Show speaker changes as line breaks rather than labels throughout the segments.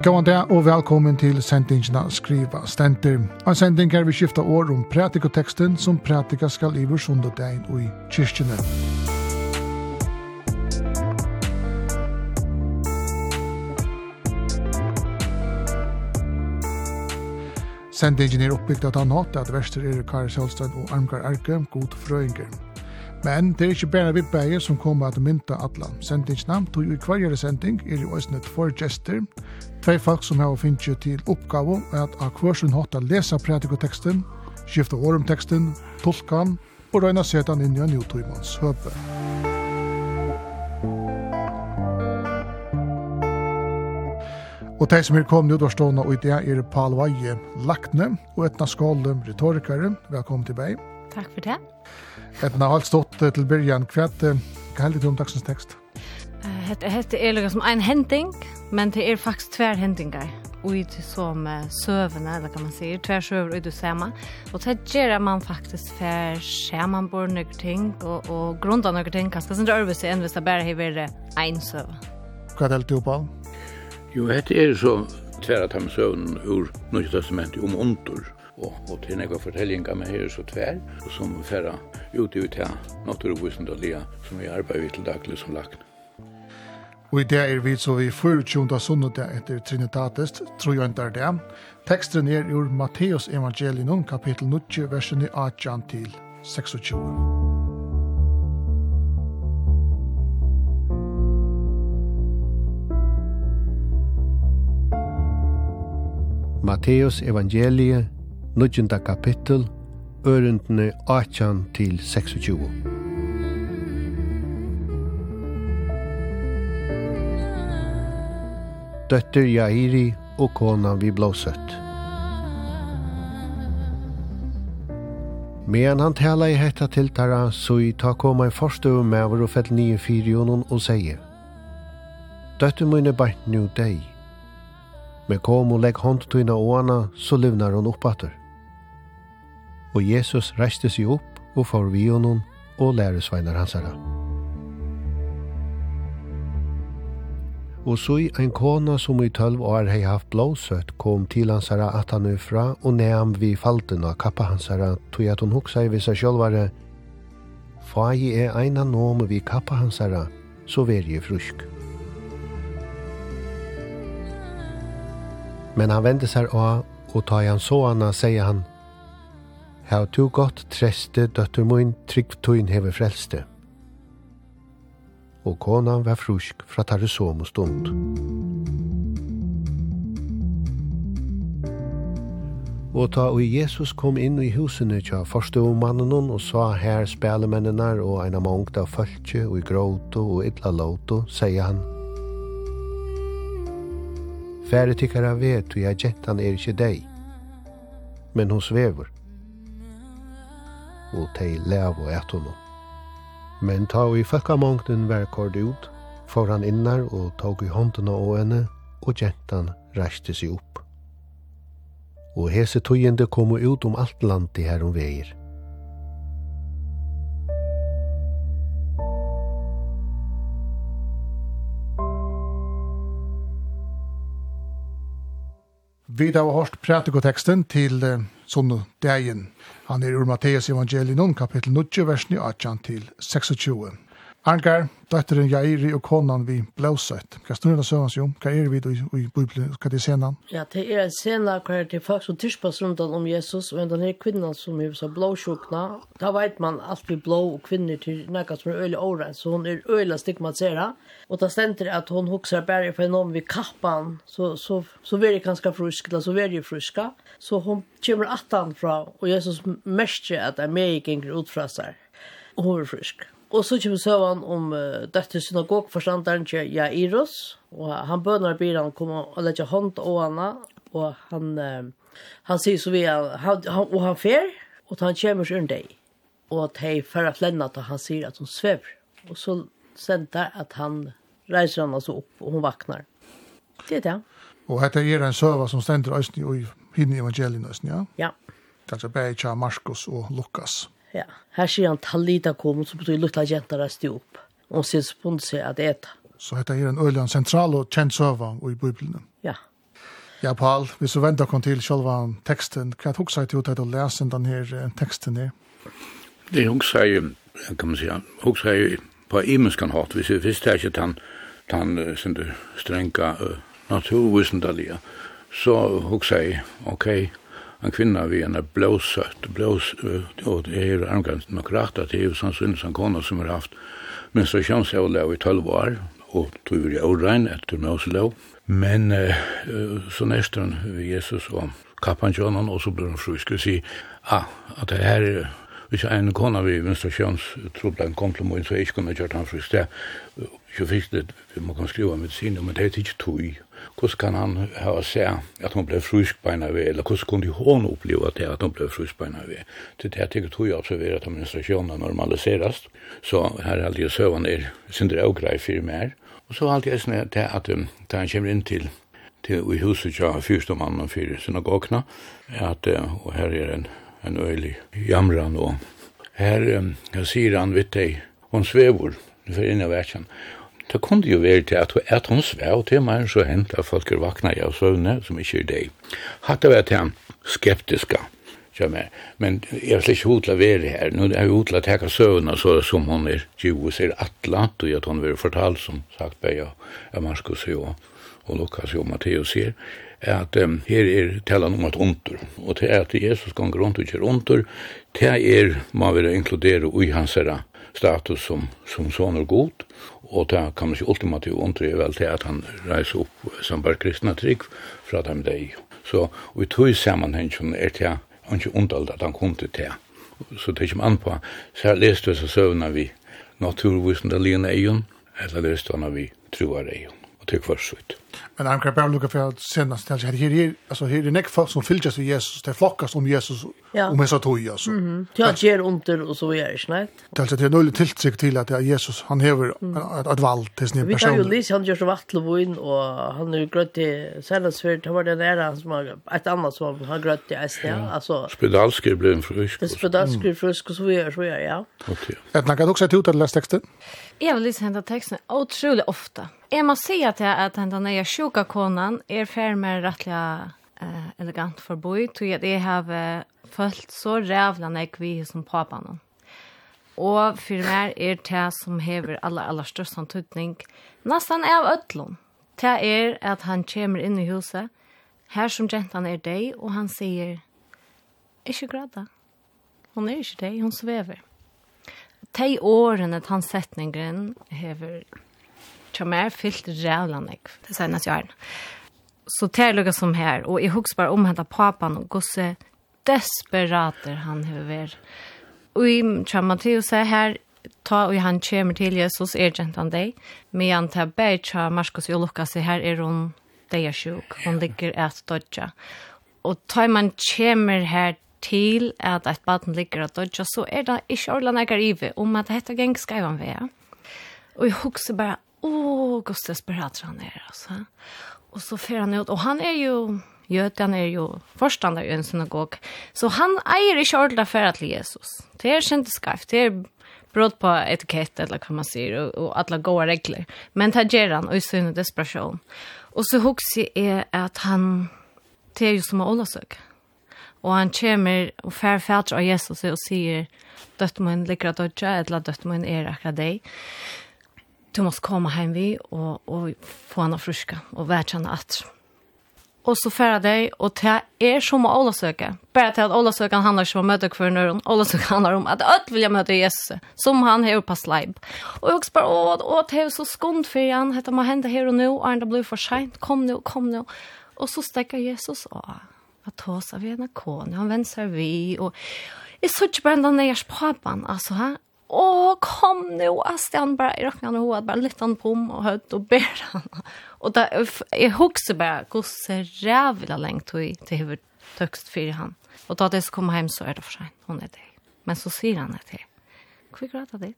Gåan dag og velkommen til sendingina Skriva Stenter. En sending er vi skifta år om pratikoteksten som pratika skal i vår sundodein og i kyrkjene. Sendingen er oppbygd at han hatt at verster er Kari Sjølstein og Armgar Erke, god frøynger. Men det er ikke bare vi bæger som kommer at mynta atla. Sendingina tog i kvarjere sending er jo også nødt for gester, Tvei folk som har finnet til oppgave at av hversin hatt a lesa pratikoteksten, skifta årumteksten, tolkan og røyna setan inn i en utoimans høpe. Og de som er kommet ut av stående og i det er Paul Veie Lakne og Etna Skålum, retorikere. Velkommen til meg.
Takk for det.
Etna, alt stått til byrjan. Hva er det om dagsens tekst?
Hette, hette er liksom som en hending, men det er faktisk tver hendingar ut som uh, eller kan man si, tver søver ut og sema. Og det gjør man faktisk for bor noen ting, og, og grunda noen ting, kanskje sin rørvise enn hvis det bare har vært en søv.
Hva er det du på?
Jo, det er så tver at han søvn ur Norge testamentet om ondur. Og, og til nekva fortellinga med her så tver, og som færa ut i ut her, lia, som vi arbeider til daglig som lagt.
Og i det er vi så vi 24. sunnet etter Trinitatis, tror jeg ikke er det. Teksten er ur Matteus evangelium, kapittel 9, versen 18 til 26.
Matteus evangelie, 9. kapittel, ørendene 18 til 26. døtter Jairi og kona vi blåsøtt. Men han tala i hetta til tara, så i ta koma en forstøv med over og fell nye fyrjonen og sier Døtter mine bært nu deg. Men kom og legg hånd tøyna åana, så livnar hon oppater. Og Jesus reiste seg opp og får vi honom og læresveinar hans herra. og så i ein kona som i tølv år hei haft blåsøtt kom til hansara at han ufra og neam vi falten av kappa hansara tog at hun hoksa i vissa sjølvare Fagi er eina nom vi kappa hansara, så ver jeg frusk. Men han vende seg av, og ta han så hana, sier han, Hau tu gott treste, døtter mun, trygg tuin hever frelste og konan var frusk fra tarre som stund. Og ta og Jesus kom inn i husene tja forstå mannen og sa her spelemennene og en av mångt av følge og i gråto og illa låto, sier han. Fære tykkara vet og jeg gentan er ikke deg, men hon svever. Og teg lev og et honom. Men ta i føkkamongten vær kord ut, for han innar og tog i hånden av åene, og gentan reiste seg opp. Og hese tøyende kom ut om alt land her om veier.
Vi har hørt pratikoteksten til uh, sånne dagen. Han er ur Matteus evangelion, kapittel 9, versen 18 til 26. Ankar, døtteren Jairi og konan vi blåsøtt. Hva snur det søvans jo? Hva er vi i Bibelen? Hva er senan?
Ja, det er en sena hva er til folk som tirspas rundt om Jesus, men den her kvinnan som er så blåsjukna, da vet man alltid blå og kvinner til nekka som er øyla åren, så hun er øyla stigmatisera, og da stender at hun hukser bare for noen vi kappan, så, så, så veri kanska fruskla, så veri fruska, så hun kommer atan fra, og Jesus merker at det er meg ikke ut fra seg, og hun er frusk. Og så kommer søvann om uh, dette synagogforstanderen til Jairos, og han bønner bilen komme og legge hånd og henne, og han, uh, han sier så vi, han, han, og han fer, og han kommer så under deg, og at hei for at til han sier at hun svever, og så sender at han reiser han altså opp, og hun vaknar. Det er det.
Og dette er en søva som stender i hinne evangelien ja?
Ja.
Kanskje bare ikke Markus og Lukas.
Ja. Ja. Her sier han Talita kom, så betyr lukta jenta rasti opp. Og sier spunnet seg at eta.
Så dette er en øyland sentral og kjent søva i Bibelen.
Ja.
Ja, Paul, hvis du venter kom til sjølva teksten, hva huksa jeg til å lese den her teksten her?
Det huksa jeg, kan man si, huksa jeg på imenskan hatt, hvis jeg visste ikke at han, han strenga naturvisendaliga, så huksa jeg, okej, okay, en kvinna vi en blåsött, blås, och det är armgränt nog rätt att det är sån synd som kona som har haft men så känns jag lov i 12 år och tror jag orein efter lov Men eh, så nästan Jesus och kappan Jonan och så blir de fru. Skulle säga ah, att det här är Hvis jeg en kona vi menstruasjons trodde han kom til morgen, så jeg ikke kunne gjort han frist. Det er jo det, vi må kan skriva medicin, men det er ikke tog. Hvordan kan han ha se at hun ble fruskbeina ved, eller hvordan kunne hun oppleve det at hun ble fruskbeina ved? Til det jeg tror jeg observerer at administrasjonen normaliseres, så her er alltid søvann er sindre og grei fyrir mer. Og så alltid jeg snitt til at da han kommer inn til til i huset ja fyrstommannen fyrir synagogna at og her er en en øylig jamran og her um, sier han vid deg hon svevor for inn av Det kunne jo være til at hun er hun svæv til meg, så hent at folk er vakna av søvne, som ikke er deg. Hatt det vært han skeptiska, men jeg er slik hod til være her. Nå er jeg hod teka søvna, så som hun er djus ser atlant, og at hun vil fortalt, som sagt, bei av Marskos og, og Lukas og Matteus sier, at um, her er talan om at ondur, og til at Jesus gonger rundt og kjer ondur, til er, må vi inkludere i hans herra, status som, som son og god, og det kan man ikke ultimativt undre vel til at han reiser opp som bare kristna trygg fra dem deg. Så og i tog som er det ikke undalt at han kom til det. Så det er ikke an på, så jeg leste disse søvnene vi naturvisende lignende eion, eller leste han vi troar eion til till kvarsuit.
Men han kan bara lucka för att senast till här här alltså här är näck folk som fylls vi Jesus, det flockas om Jesus om hesa tog alltså.
Mhm. Ja, ger under och så är det snällt.
Det alltså det är noll tilltryck till att Jesus han häver ett val till sin person.
Vi kan ju läsa han gör så vattlo och in och han är grött i senast, Sällandsfjärd, det var den där som har, ett annat som han grött i SD alltså.
Spedalsker blev en
frusk. Spedalsker frusk och så är så är ja.
Okej.
Ett nakat också ut att läsa texten.
Jag vill läsa hända texten otroligt ofta jag måste säga att jag att den nya sjuka konan är färd med rättliga eh, elegant förboj tror jag det har följt så rävla när vi som papan. Och för mig är det som häver alla allra största tutning nästan av öllon. Det är att han kommer in i huset här som gentan är dig och han säger Ikke gråda. Hon är ikke det, hon svever. Tei årene at han setningen hever tja mer fyllt rævla nek, det seneste jeg Så det er lukket som her, og jeg husker bare om henne papan og gosse desperater han har ver. Og i tja Matteus er her, ta og han kommer til Jesus, er gentan deg, men han tar bare til Marskos og Lukas, her er hun deg er sjuk, hun ligger et dodja. Og tar man kommer her til at et baden ligger og dodja, så er det ikke ordentlig nægger ive om at dette geng skal han være. Og jeg husker bare åh, gud desperat han er, alltså. Och så fer han ut, och han är ju Jötan är ju forstander i en synagog. Så han eier ikke ordentlig för att Jesus. Det är kjent skarft, det er brott på etikett eller hva man sier, och, og alla gode regler. Men det gjør han och i sin desperation. Och så huxar är att han, det er ju som Ola söker. Og han kommer og fer fætter av Jesus og sier, døtt må en likra dødja, eller døtt min er akkurat deg du måste komma hem vi och och få henne friska och henne att. Och så färra dig och ta er som alla söka. Bara till att alla söka handlar om möte för nörren. Alla söka handlar om att öll vill jag möta Jesus som han har på slide. Och jag också bara åt åt det så skont för han heter man hända här och nu och det blir för sent. Kom nu, kom nu. Och så stäcker Jesus och att ta sig vid en kon. Han vänder sig vid och Jeg så ikke bare den deres alltså här åh, kom nu, Asti, han bara i han och bara lyfte han på och högt och ber han. Och där, jag huxar bara, gosse rävla längt till, till huvudet högst för han. Och då att jag ska komma hem så är det för sig, hon är det. Men så säger han det till. Hur gråta det?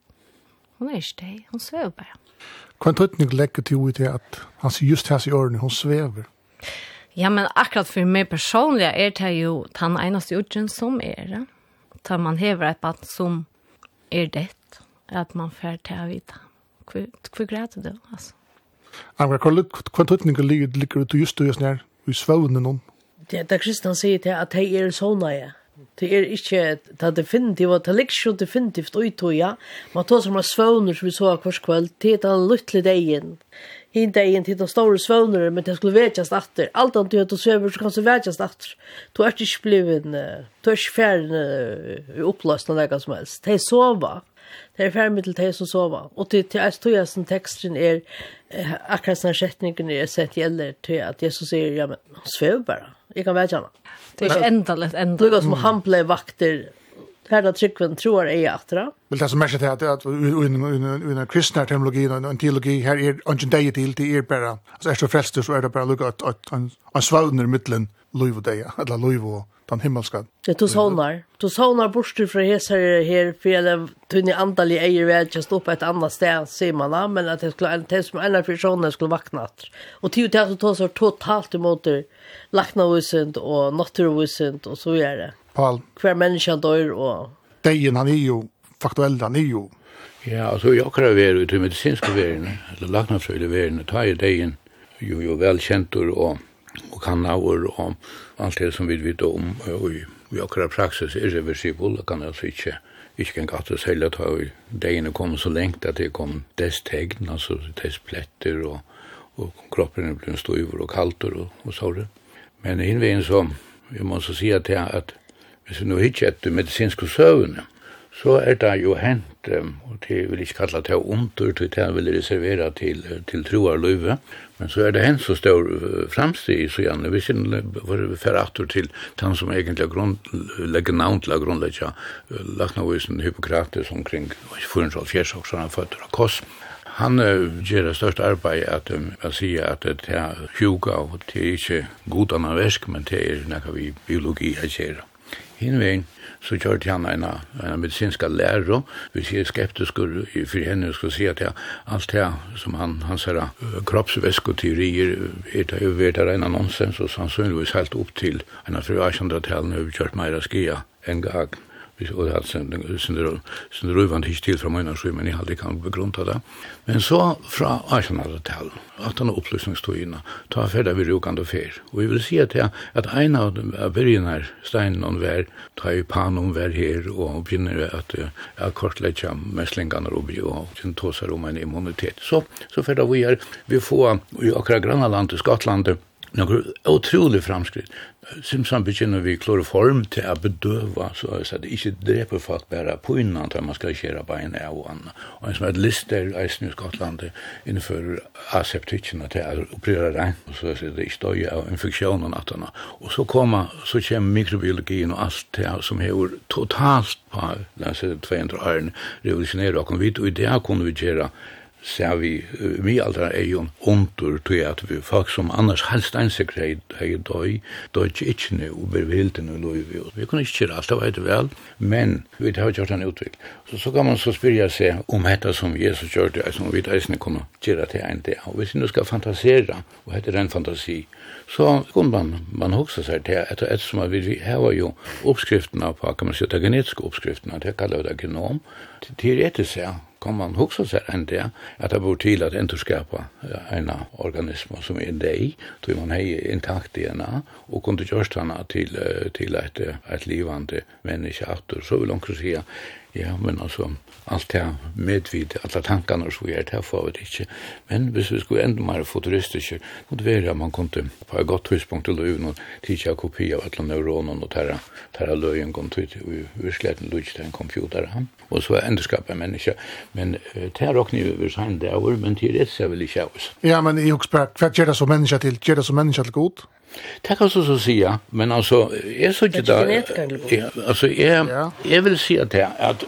Hon är inte det, hon sväver bara.
Kan du inte lägga till ut det att han ser just här i öronen, hon svever?
Ja, men akkurat för mig personligen är det ju den enaste utgen som är det. Tar man hever ett bad som er det at man får til å vite. Hvor greit er det, altså?
Angra, hva tøtning ligger du just du just nær i svøvnen noen?
Det er det Kristian sier til at hei er sånne, ja. Det er ikke, det er definitivt, det er ikke så definitivt ja. Man tar som er svøvner som vi så hver kveld, det er den lyttelig degen hin dagen til de store svøvnere, men det skulle vetjast atter. Alt annet gjør at du svever, så kan du vetjast atter. Du er ikke blivet, du er ikke ferdig i oppløst av noe som helst. De sova. Det er ferdig til de som sova. Og til, til jeg tog jeg som teksten er, akkurat sånn setningen er sett gjelder til at Jesus sier, ja, men svev bare. Jeg kan vetjana.
Det er ikke endelig, endelig.
Det er som han ble vakter, Det här tryckven tror är attra.
Men det som märker till att att en kristna terminologi och en teologi här är ungen dig till det er bara. Alltså är så frälster så är det bara lukka att att en svåner mittlen lov och dig eller lov och den himmelska.
Det tog honar. Tog honar borster från hesar här fel tunni andali eier väl stå på ett annat ställe ser man men att det skulle en test med en person skulle vaknat. Och till det så totalt emot lacknavisent och naturvisent och så är det.
Paul.
Hver menneske dør og...
Deien han er jo faktuell, han er jo...
Ja, altså så jeg akkurat ved ut i medisinske verden, eller laknafsøyde verden, ta i degen jo, jo velkjentur og, og kannaver og alt det som vi vet om, og i, i akkurat praksis irreversibel, kan altså ikke ikke kan gatt å selge, ta i degene kommet så lengt at det kom dess tegn, altså dess pletter og, og kroppen er ble støyver og kalter og, og såre. Men innveien så, vi må så si at, det, at hvis vi nå ikke etter medisinske søvnene, så er det jo hent, og det vil ikke kalla det ondur, det vil reservera til, til troarløyve, men så er det hent som står framstid i hvis vi kjenner for atur til den som egentlig grunn, legger navn til å grunnlegge laknavisen Hippokrates omkring 440 år, så han føtter av kost. Han gjør det største arbeidet at jeg sier at det er hjuga, og det er ikke god annan versk, men det er nekka vi biologi at gjøre. Hinvein så kjørte han en, en medisinska lærer, vi sier skeptisk for henne skal si at ja, alt det som han, han sier, kroppsvæskoteorier, er det jo vært en nonsens, og sannsynligvis helt opp til en av fru 1800-talen, og vi kjørt meira skia en gang och det alltså sen sen sen rövande hit till från mina men jeg hade kan begrunta det. Men så från Arsenal hotell att han upplysningstojerna ta färda vi Rokand och Fer. Och vi vill se till att en av de börjarna steinen och vär ta i pan om vär här och begynner att att kortlägga mässlingarna og bio och sin tosar om en immunitet. Så så färda vi är vi får i akra grannland till Skottland några otroliga framskritt. Simpson begynner vi kloroform till att bedöva så, så det inte dräper folk bara på innan när man ska köra bein av och annan. Och en som ett lister i Skottland inför aseptiken till att operera regn och så att det inte döjer av infektionen att annat. Och så kommer så kommer mikrobiologin och allt det som är totalt på läser 200 år revolutionerar och vi och i det kunde vi göra ser vi vi aldra er jo ontur til at vi folk som annars helst einsekreid hei døy, døy ikkje nu og bevilden og loiv og vi kunne ikkje alt, det var vel, men vi har gjort en utvik. Så, så kan man så spyrja seg om hetta som Jesus gjør det, som vi eisne kunne gjøre til ein dag. Og hvis vi nu skal fantasera, og hette er en fantasi, så kunne man, man hoksa seg til at et som vi har jo oppskriftene på, kan man si, det genetiske oppskriftene, det kallar vi det genom, det er etter seg, kan man också seg enn det at det bor til at inte en organisme som er deg, då man hei intakt DNA och kunde just henne til et, et livande menneske människa så vill hon säga ja men altså, alt det medvid, alle tankene som vi gjør det, får vi det ikke. Men hvis vi skulle enda mer futuristiske, må det være at man kunne på et godt tidspunkt til løven og tidsja en kopi av alle neuronen og tæra, tæra løyen kom til i virkeligheten løg til en computer. Og så er enderskap en menneske. Men det er råkne vi sann det over, men det ser rett seg vel ikke av oss.
Ja, men jeg husker bare, hva gjør det som menneske til? Gjør det som menneske til god?
Det kan så så säga, men alltså är så inte där. Alltså är jag vill se att det att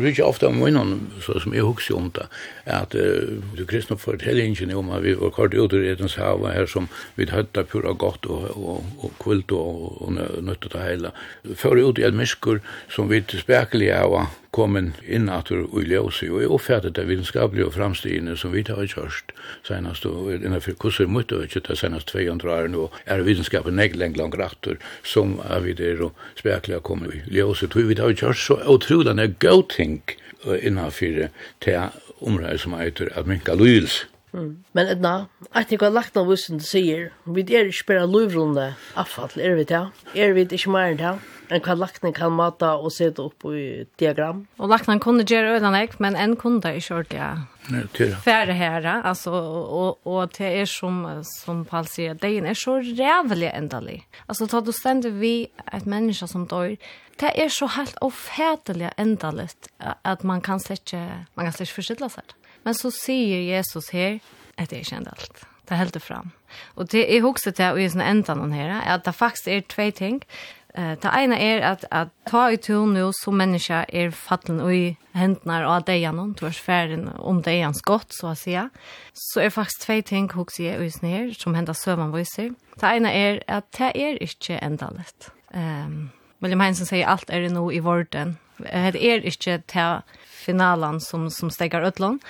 rycka ofta om innan så som jag huxar om det att du kristna för ett helgen om vi var kort ut det etens hav här som vi hade pura gott och och och kvult och och nötta det hela. För ut i ett miskur som vi spekliga och kommen inn at du i ljøse, og jeg oppfattet det vitenskapelige og framstigene som vi tar i kjørst, senast, og innenfor kurser mot det ikke, det senast 200 år nå, er vitenskapen nek lengt langt rattur, som er vi der og spekler kommer i ljøse, tog vi tar i kjørst, så utrolig er god ting innenfor til området som heter at minka lyelse.
Mm. Men Edna, jeg tenker at lagt av du sier, vi er ikke bare luvrunde avfall, er vi det? Er vi ikke mer enn det? En hva lakten kan mata og sette opp i diagram?
Og lakten kunne gjøre øyne jeg, men en kunne det ikke ordentlig. Færre her, altså, og, og det er som, som Paul sier, det er så rævlig endelig. Altså, da du stender vi et menneske som dør, det er så helt ofætelig endelig at man kan slett ikke, man kan slett ikke seg. Men så sier Jesus her, at det er ikke endelig det heldur fram. Og det er hokset til å i sånn enda noen her, at det faktisk er tve ting. Eh, ta ena er at, at ta i tur nu som människa er fallen och i händerna av är någon tvers färden om det er hans gott så att säga. Så er faktiskt två ting hos jag och ner som händer sövanviser. Ta ena er att det er inte ändalet. Um, William Heinsen säger allt är det nog i vården. Det är inte ta finalen som, som stegar utlån.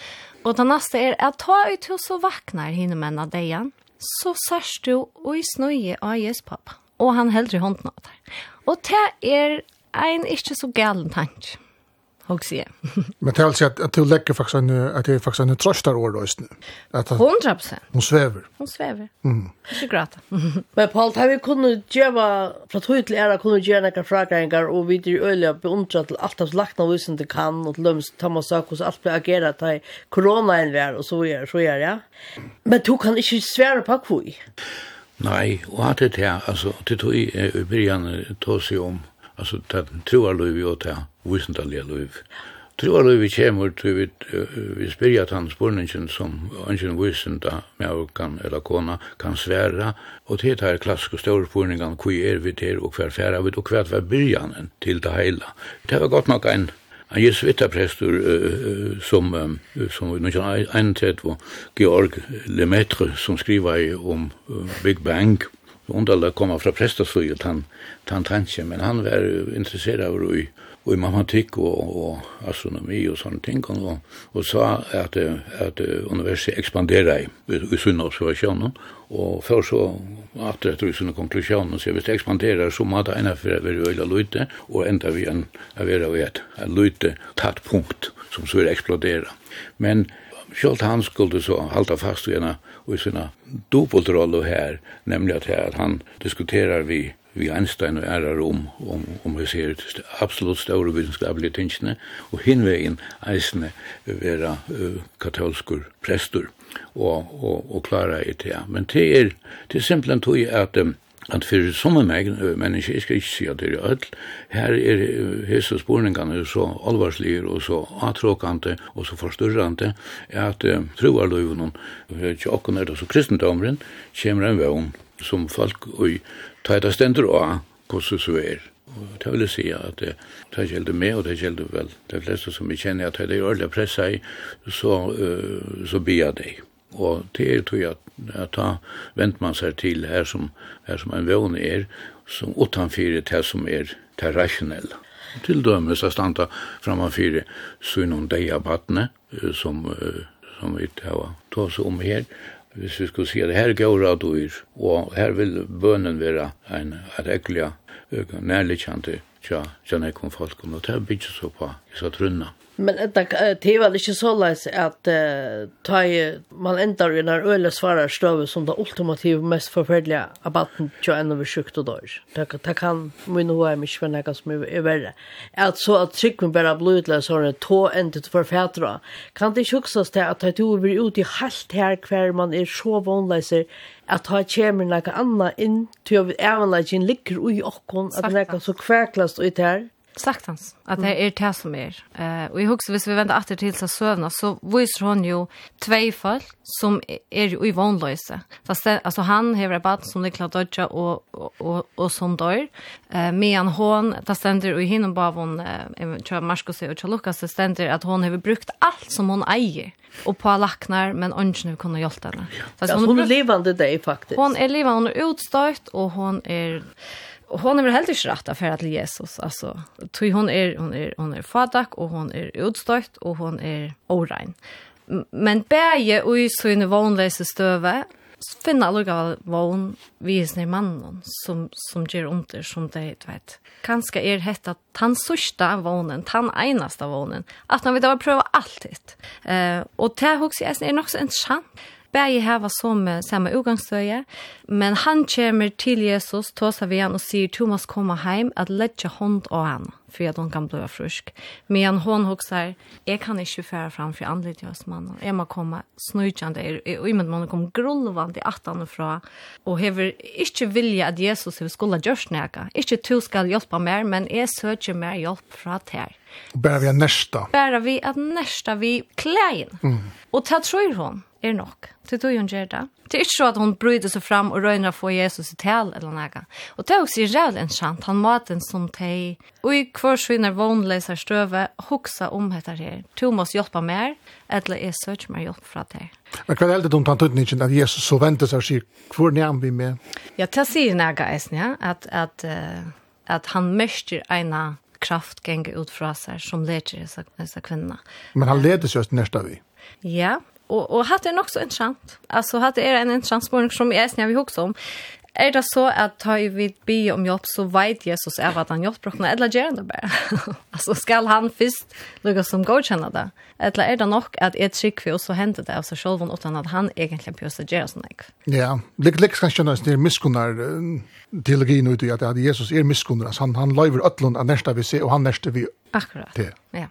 Och det nästa är att ta i tur så vaknar hinner männa dejan. Så sørst du och i snøye av Jes pappa og han heldur i hånden av det. Og det er en ikke så galen tank, og sier.
Men det er altså at, du legger faktisk en, at det er faktisk en trøstar år da,
at, 100 prosent.
Hun svever.
Hun svever. Mm. Ikke grata.
Men Paul, har vi kunnet gjøre, fra tog til æra kunnet gjøre noen fragrengar, og vi dyr øyla beundret til alt av lagt av visen du kan, og til lømst Thomas Akos, alt ble agera til vi er, og så gjør, så gjør, ja. Men du kan ikke svære på kvui.
Nei, og hatt det her, altså, det tog i byrjan tog seg om, altså, det troa løyv jo til visendalige Troar Troa vi kommer til vi, vi spyrja tann spurningen som ønsken visenda med kan, eller kona kan sværa, og det her klassiske store spurningen, hvor er vi til, og hver færa vi, og hver hver byrjanen til det heila. Det var godt nok en en just vittarprästor uh, som uh, som 1931 var Georg Lemaitre som skriver om uh, Big Bang. Och då kommer från prästastödet han han tänker men han var intresserad av i och i matematik och, och astronomi och sånt ting och, och sa att, att universitetet expanderar i, i sina observationer och för så att det är sina konklusioner så visst expanderar så måste ena för vi öla lite och ända vi en avera vet en lite tatt punkt som så explodera men Sjalt han skulle så halta fast vid ena och i sina dubbelroll här, nämligen att han diskuterar vi vi Einstein og ærar om, om, om vi ser st absolutt store vitenskapelige tingene, og hinvegen eisene være uh, katolskur prestur og, og, og klara i det. Men det er, det er simpelthen tog at um, at for sånne meg, mennesker, jeg skal ikke si at det er ødel, her er hese spurningene så alvarslige og så atråkante og så forstyrrande, at uh, troarløyvene, ikke akkurat er det så kristendomren, kommer en vevn som folk og ta det stendur og hvordan så er. Og det vil jeg si at det gjelder meg, og det gjelder vel de fleste som vi kjenner, at det er ordentlig pressa i, så, uh, så blir jeg det. Og det er tog jeg at da venter man seg til her som, her som en vån er, som utanfyrir det som er det rasjonelle. Til dømes er standa framanfyrir så noen deg av vattnet, som, uh, som vi tar oss om her, hvis vi skulle si at her går av dyr, og her vil bønnen være en regelig nærliggjende tja, tja, folk, og det er tja, så på, i så tja,
Men det är väl inte så lätt att uh, ta i, man ändrar i när öle svarar stöv som det ultimativa mest förfärliga abatten till en över sjukt och dörr. Det, det kan vi nog ha mycket för något som är, är värre. Att så att trycken bara blodlös har en tå en till förfädra. Kan det tjuxas till att ta till över ut i halvt här kvar man är så vanlöser att ha kommer något annat in till att även lägga in ligger i och att näka så kväklast ut
här. Saktans, at det er det som er. Eh og i husker, hvis vi venter åter til så søvna, så viser hon jo tvei fall som er ju i Fast Altså, han hever et barn som klart Dodja og, og, og, og som dør. Eh men hon, ta stender och i hinnom hon hun, uh, tror Marskos og Lucas det stender at hun hever brukt alt som hon eier og på laknar, men ønsken vi kunne hjelpe henne.
Ja. hon är er levende deg,
faktisk. är er levende, hun er utstøyt, og hun er hon är väl helt inte rätt för att Jesus alltså tror hon är hon är hon är fadak och hon är utstött och hon är orein. Men bäge och i såna vanliga stöve finna alla vån vi mannen som, som ger under som det vet. Kanske är det att han sista vånen, han enaste vånen, att han vill pröva allt Eh Uh, och det här är nog en chans bæði hava som sama utgangsstøye, men han kommer til Jesus, tåsa vi han og sier, du måst komme heim, at letja hånd av henne för att hon kan bli frisk. Men hon huxar, jag kan inte föra fram för anledning hos mannen. Jag må komma snöjande, och i och med att man kom grullvand i attan och fra, och hever inte vilja att Jesus vill skulle görs näka. Inte du ska hjälpa mer, men jag söker mer hjälp från att här.
Bara vi att nästa.
Bara vi att nästa vi klein. Mm. Och det tror hon er nok. Det tog hun gjør det. Det er ikke så at hun bryter seg fram og røyner å få Jesus i tal eller noe. Og det er også jævlig en kjent. Han maten som de, og i kvar svinner vånleisar støve, hoksa om hettar her. To mås hjelpa mer, eller jeg søk mer hjelp fra deg.
Men hva er det dumt han tøtningen at Jesus så venter seg og sier, hvor nærm vi med?
Ja, det sier nægge eisen, ja, at, at, at han mørster en kraft gänga ut fra seg som leder disse, disse kvinna.
Men han leder seg nästa vi?
Ja, og, og hatt er nok så interessant. Altså, hatt er en interessant spørsmål som jeg snøy vi hoksa om er det så at ta i vid be om hjelp, så vet Jesus er at han hjelper dere, eller gjør han det bare? altså, skal han først lukke som godkjenne det? Eller er det nok at et trykker for oss så henter det av seg selv, uten at han egentlig pjøs seg gjøre sånn ikke?
Ja, litt litt kan skjønnes det er miskunnar teologien ut i at Jesus er miskunner. han, han løyver øtlund av nærste vi ser, og han nærste vi
Akkurat, ja.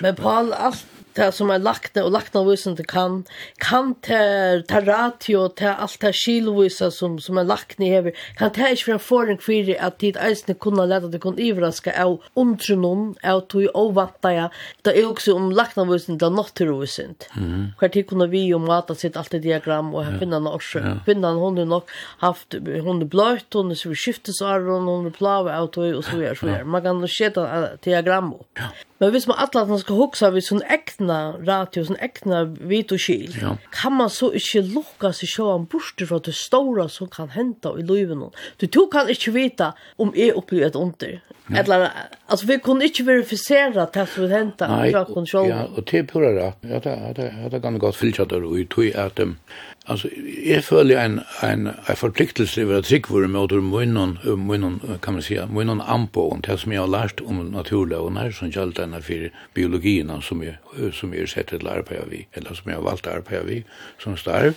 Men Paul, alt det som er lagt og lagt av visen det kan, kan det ta ratio til alt det skilvisa som, som er lagt lakne hever, kan det ikke være foran fyrir at tid eisne kunne leta det kunne ivraska av omtrunnen, av tog overvantaja, det er også om lagt av visen det er naturvisende.
Mm.
Hver tid kunne vi jo mata sitt alt det diagram, og her finner han også, finner han hun er nok haft, hun er bløyt, hun er skiftes arron, hun er plave av tog, og så er, så er. Man kan sjeta diagram. Ja. Men hvis man alla man ska huxa vi sån äkna ratio, sån äkna vit og skil, ja. kan man så inte locka sig sjå en borste för att det stora som kan hända i livet. Du tog kan inte veta om jeg opplever et under. Ja. Eller, alltså vi kunde inte verifiera det som fra kontrollen.
ja, och til pura rätt. Ja, det, det, det kan gott fylla der, og jeg tror at um, Alltså, jag följer en, en, en förpliktelse över att med mot munnen, munnen, kan man säga, munnen anpå, det som jag har lärt om naturliga och när som gällde kjenner for biologien som jeg, som jeg sett til arbeid vi, eller som jeg har valgt arbeid vi, som starv.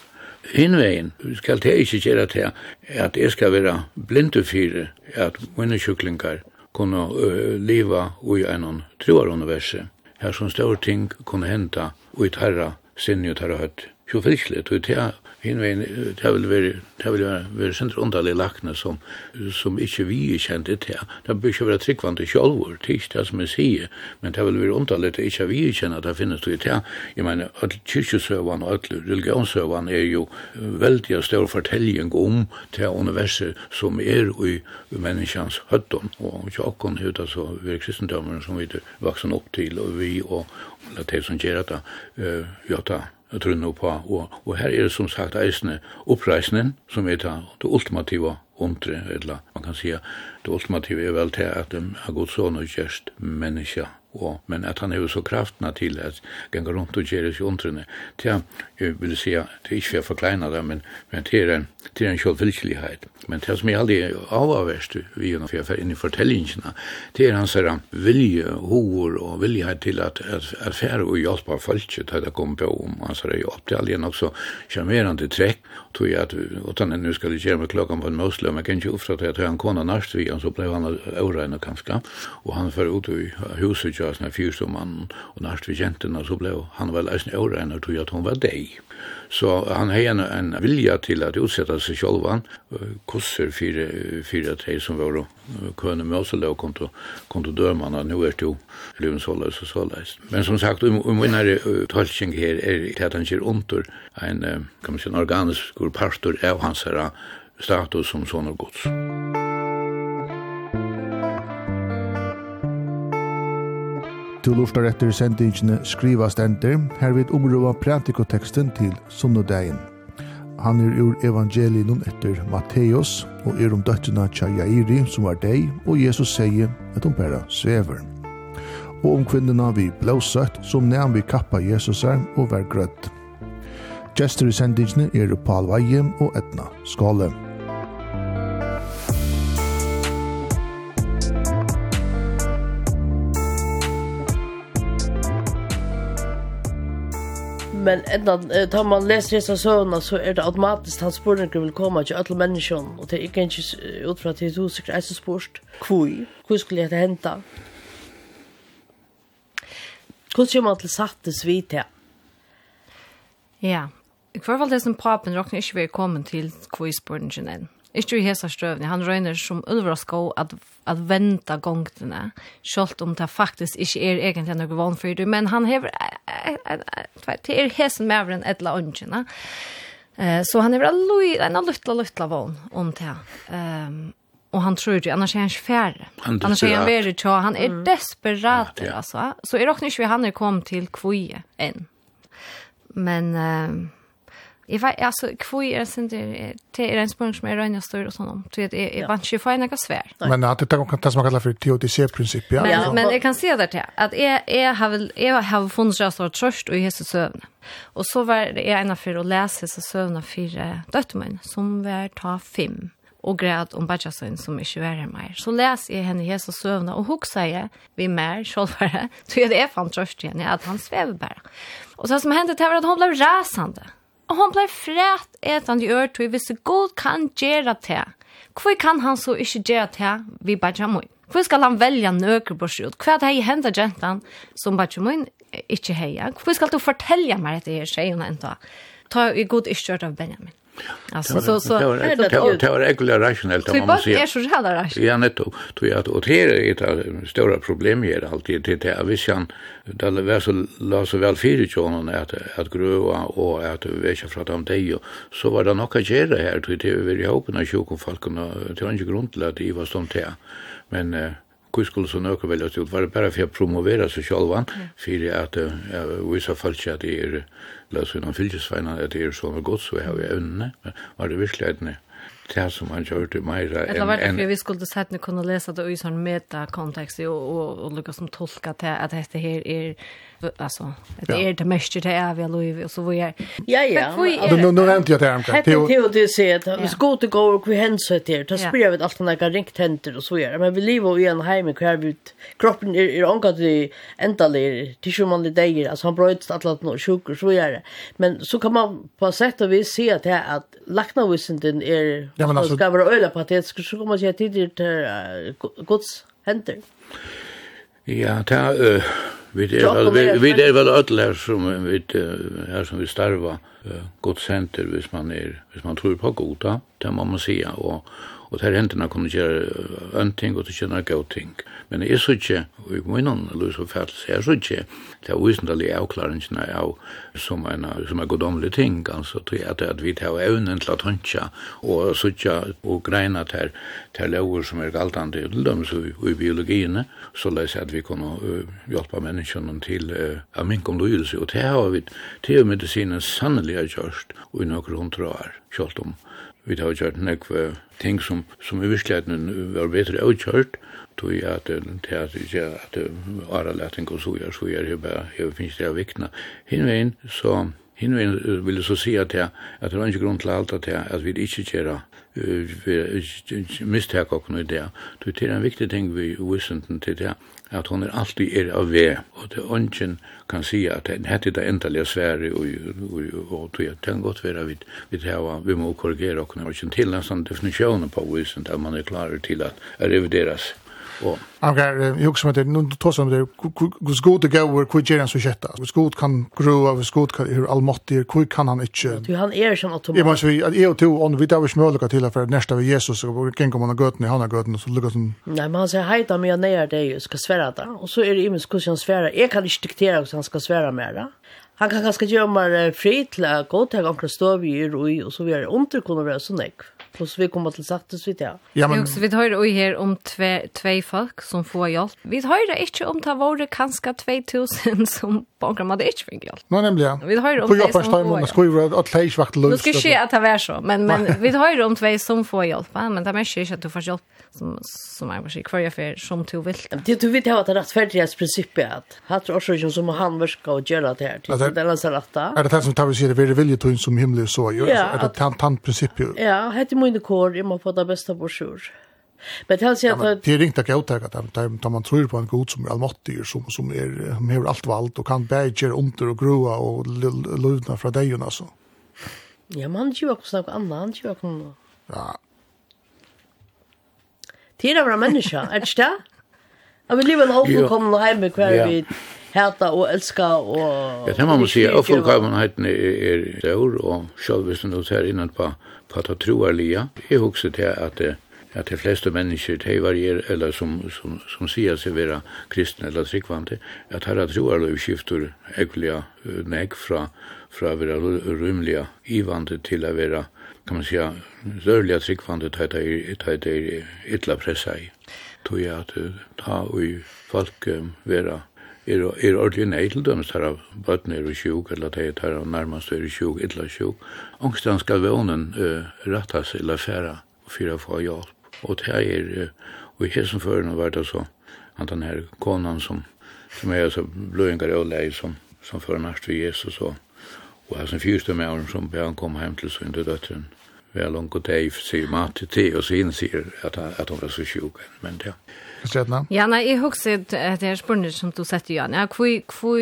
Hinveien skal jeg ikke gjøre til at jeg skal være blinde for at mine kjøklinger kunne uh, leva i en troaruniverset. Her som store ting kunne henta og i tarra sinne og tarra høtt. Så frikslet, og det er Hinvein, det vil være, det vil være, være sindre underlig lakne som, som ikke vi er kjent det til. Det bør ikke være tryggvande sjolvor, det er ikke det som jeg sier, men det vil være underlig at ikke vi er kjent at det finnes det til. Jeg mener, alle kyrkjusøvene og alle religionsøvene er jo veldig stor fortelling om det universet som er i menneskjans høtten, og ikke akkurat ut, altså, vi er kristendommer som vi er vaksen opp til, og vi og alle de som gjør dette, gjør ja, trunne på. Og, og her er det som sagt eisne oppreisnen, som er det ultimativa omtre, eller man kan sija det ultimativa er vel til at um, a god son og gjerst menneska, og, men at han er jo så kraftna til at ganga rundt og gjerst i undrene, til jeg vil si, at det er ikke for å forkleina det, men, men til en, til en kjølfylkelighet. Men det som jeg aldri er avaverst vi er for jeg inn i fortellingene, det er hans vilje, hovor og vilje til at, at, at færre og hjelpa folk til det kom på om hans her hjelp. Det er aldri så sjarmerande trekk, tog jeg at, utan enn nu skal det gjøre med klokkan på en møsle, men jeg kan ikke oppfatta at han kona narst vi så blei han åreina kanske og han fyrir ut i huset ja, sånn man og nært vi kjentina, så blev han vel eisen åreina, tog at hun var deg. Så han har en, en vilja til at utsetta seg sjolvan, kusser fyra, fyra tre som var køne med oss, og kom til, kom til dørmanna, nu er du luvn såleis og såleis. Men som sagt, om um, vinnare um, tolking her er til at han kjer ontur, en, kan man si, en organisk partur av hans herra status som sånne gods.
Musik Du lustar etter sendingene Skriva Stenter, her vil omrøva pratikoteksten til sunnodagen. Han er ur evangelien etter Matteus, og er om døttena tja Jairi, som var deg, og Jesus sier at hun bare svever. Og om kvinnena vi blåsøtt, som nevn vi kappa Jesus er og vær grøtt. Gjester i sendingene er Paul Veie og Etna Skåle.
men enda, tar man leser disse søvnene, så er det automatisk at spørninger vil komme til alle menneskene, og det er ikke ikke ut fra at det er usikker eisen spørst. Hvor? Hvor skulle det hente? Hvor kommer man til sattes vidt her?
Ja, i hvert fall det som papen råkner ikke vil komme til kvui spårningen enn. Ikke i hesa strøvni, han røyner som ulvrasko at, at venta gongtene, selv om det faktisk ikke er egentlig noe vanfyrd, men han hever, det er hesen en etla åndkjene. Eh, så han hever en luttla, luttla vann om det. Um, och han tror ju annars är han
färre.
Annars är han väldigt tjå. Han är desperat
ja, ja.
alltså. Så är råkner ikke vi han kom till Kvoje än. Men... Eh, Jeg vet alltså kvui är sen det det er en spørsmål som er røyne større og sånn om. Du jeg, jeg vant ikke få en fina svær.
Men at det er det som man kallar för TOTC princip ja.
Men men jeg kan si det til, at jeg, jeg, har vel, jeg har funnet jag så trøst och Jesus søvne. Og så var jeg en av för att läsa så sövna fyra döttmän som var ta fem og græd om Bajasin som ikke var her mer. Så les jeg henne her så søvne, og hun sier vi mer sjølvere, så det er fan trøst igjen, at han svever bare. Og så som hendte til var at hun ble rasende og hon blei fræt etan i ør tog hvis god kan gjera det. Hvor kan han så ikke gjera det vi bare må? Hvor skal han velja nøkker på skjut? Hva er det henda jentan som bare må ikke heia? Hvor skal du fortelle meg dette her, sier hun enda? Ta i god ikke av Benjamin. Alltså så så
det var
det
var egentligen
rationellt
om man
ser.
Det
är så jävla rationellt.
Ja netto. Tror jag att och det är ett större problem här alltid till det vi kan det var så la så väl fyra tjonen att att gröa och att växa från dem det så var det nog att göra här till det vi hoppas att sjuka folk kunde till en grund till att det var som det. Men hur skulle så något välja ut var det bara för att promovera sig själva för att ja, vissa folk att det är läs in en filjesvänner att det är så gott så har vi önne var det verkligen det som man gjorde mer än
Eller var det för vi skulle sett nu kunna läsa det i sån meta kontext och och, och, och som tolka till att det här är alltså det är det mest det är vi Louis och så var jag
Ja ja.
Du
nu nu nämnde jag det här.
Det
är
det ser att vi ska gå och vi hänsa det.
Det
spelar vi allt när jag ringt händer och så gör. Men vi lever i en hem kvar ut. Kroppen är är angat i ändalig till som man det där alltså han bröts alla något sjuk och så gör det. Men så kan man på sätt och vis se att det
är
att lacknavisen den är ska vara öla på att det ska komma sig tidigt gods händer.
Ja, det är Vi er vel, vi, vi er vel öll her som vi, her som vi starva uh, godt center hvis man, er, hvis man tror på goda, det må man säga. Og, og der hendene kunne gjøre en ting og til kjenne gode ting. Men jeg så ikke, og i munnen, Louis og Fels, jeg så ikke det er uisendelige avklaringene av som en, som en godomlig ting, altså til at, at vi tar evnen til at håndtja og sutja og greina til, til lover som er galtande til dem, så i biologiene, så leis at vi kunne uh, hjelpa menneskene til uh, av minkom lydelse, og det har vi til medisinen sannelig har gjørst, og i noen hundra år, kjølt om Vi har gjort nekve ting som, som i virkeligheten var bedre avgjort, tog jeg at det at vi sier at aralæting og sojar, sojar er bare, jeg finnes det av vikna. hinveien så, hinvein vil jeg så si at jeg at det var ikke grunn til alt at jeg at vi ikke gjerra mistek og i det. Det er en viktig ting vi i til det, at hon er alltid er av ve, og det ønsken kan si at hette det endelige svære, og, og, og, og det kan godt være vi, vi, tæva, vi må korrigere okken, og ikke til nesten definisjonen på visen, der man er klar til at revideres Och
han kan ju också med det nu tar som det hur skot det går hur kvick han så sjätte. Hur skot kan gro av skot kan hur allmäktig hur kan han inte.
Du han är som automat.
Jag måste vi att jag tog on vi tar smölka till för nästa vi Jesus så går kan komma något ni han har gått så
luckas. Nej men han säger hej ta mig ner det ju ska svära det. Och så är det imens kus han svära. Jag kan inte diktera så han ska svära mer. Han kan ganska göra mer fri till att gå till han kan stå vid och så vidare. Ont kunde vara så näck. Plus vi kommer til sagt så vidt, ja.
ja
men... Vi hører også her om tve, tve folk som får hjelp. Vi hører ikke om det var kanskje 2000 som bankram hadde ikke fikk hjelp. Nei,
nemlig, ja.
Vi hører om det som får hjelp.
Skriver at alle ikke vakt
løs.
Nå
skal ikke at det var så, men, men vi hører om tve som får hjelp, men det er ikke at du får hjelp som, som er måske hver för som du vil.
Det du vet at det er rettferdighetsprinsippet, at hatt er som han virker og gjør det her. Det er
det det som tar vi sier, det er till som himmelig så, er det tant-prinsippet?
Ja, hette mine kår, jeg må få det beste brosjur. Men det
helst
jeg...
men, det er ringt ikke uttaket, da man tror på en god som er allmåttig, som, som er, har alt valgt, og kan bæge under og grua og løvna fra deg, altså.
Ja, men han gjør ikke noe annet, han gjør ikke noe.
Ja.
Det er av mennesker, er det ikke det? Ja, vi lever en oppkomne hjemme hver
ja.
vi hata og elska og...
Ja, det må man må si, oppkommenheten er stor, og selv hvis du nå ser innan på på at troerlige. Jeg husker til at at de fleste mennesker de varier, eller som, som, som sier seg være kristne eller tryggvante, at her er troarløy skifter egentlig nek fra, fra å være rymlige ivante til å være, kan man säga, rørlige tryggvante til det er ytla pressa i. Tog jeg at ta og folk um, være er, er ordentlig nei til dem, tar av bøtten er sjuk, eller de tar av nærmest er sjuk, illa sjuk. Ångstan skal vånen uh, rattas eller færa for å få hjelp. Og det er, uh, og i hesen før nå var det så, at den her konan som, som er så bløyngar og lei som, som fører nærst ved Jesus, og, og hans fyrste med ham som ber han komme hjem til sin døtteren. Vi har langt og teif, sier mat til te, og sin sier at, at hun var så sjuk, men det, ja.
Kjøtna?
Ja, nei, jeg husker at det er spørsmål som du setter, Jan. Ja, hvor, hvor,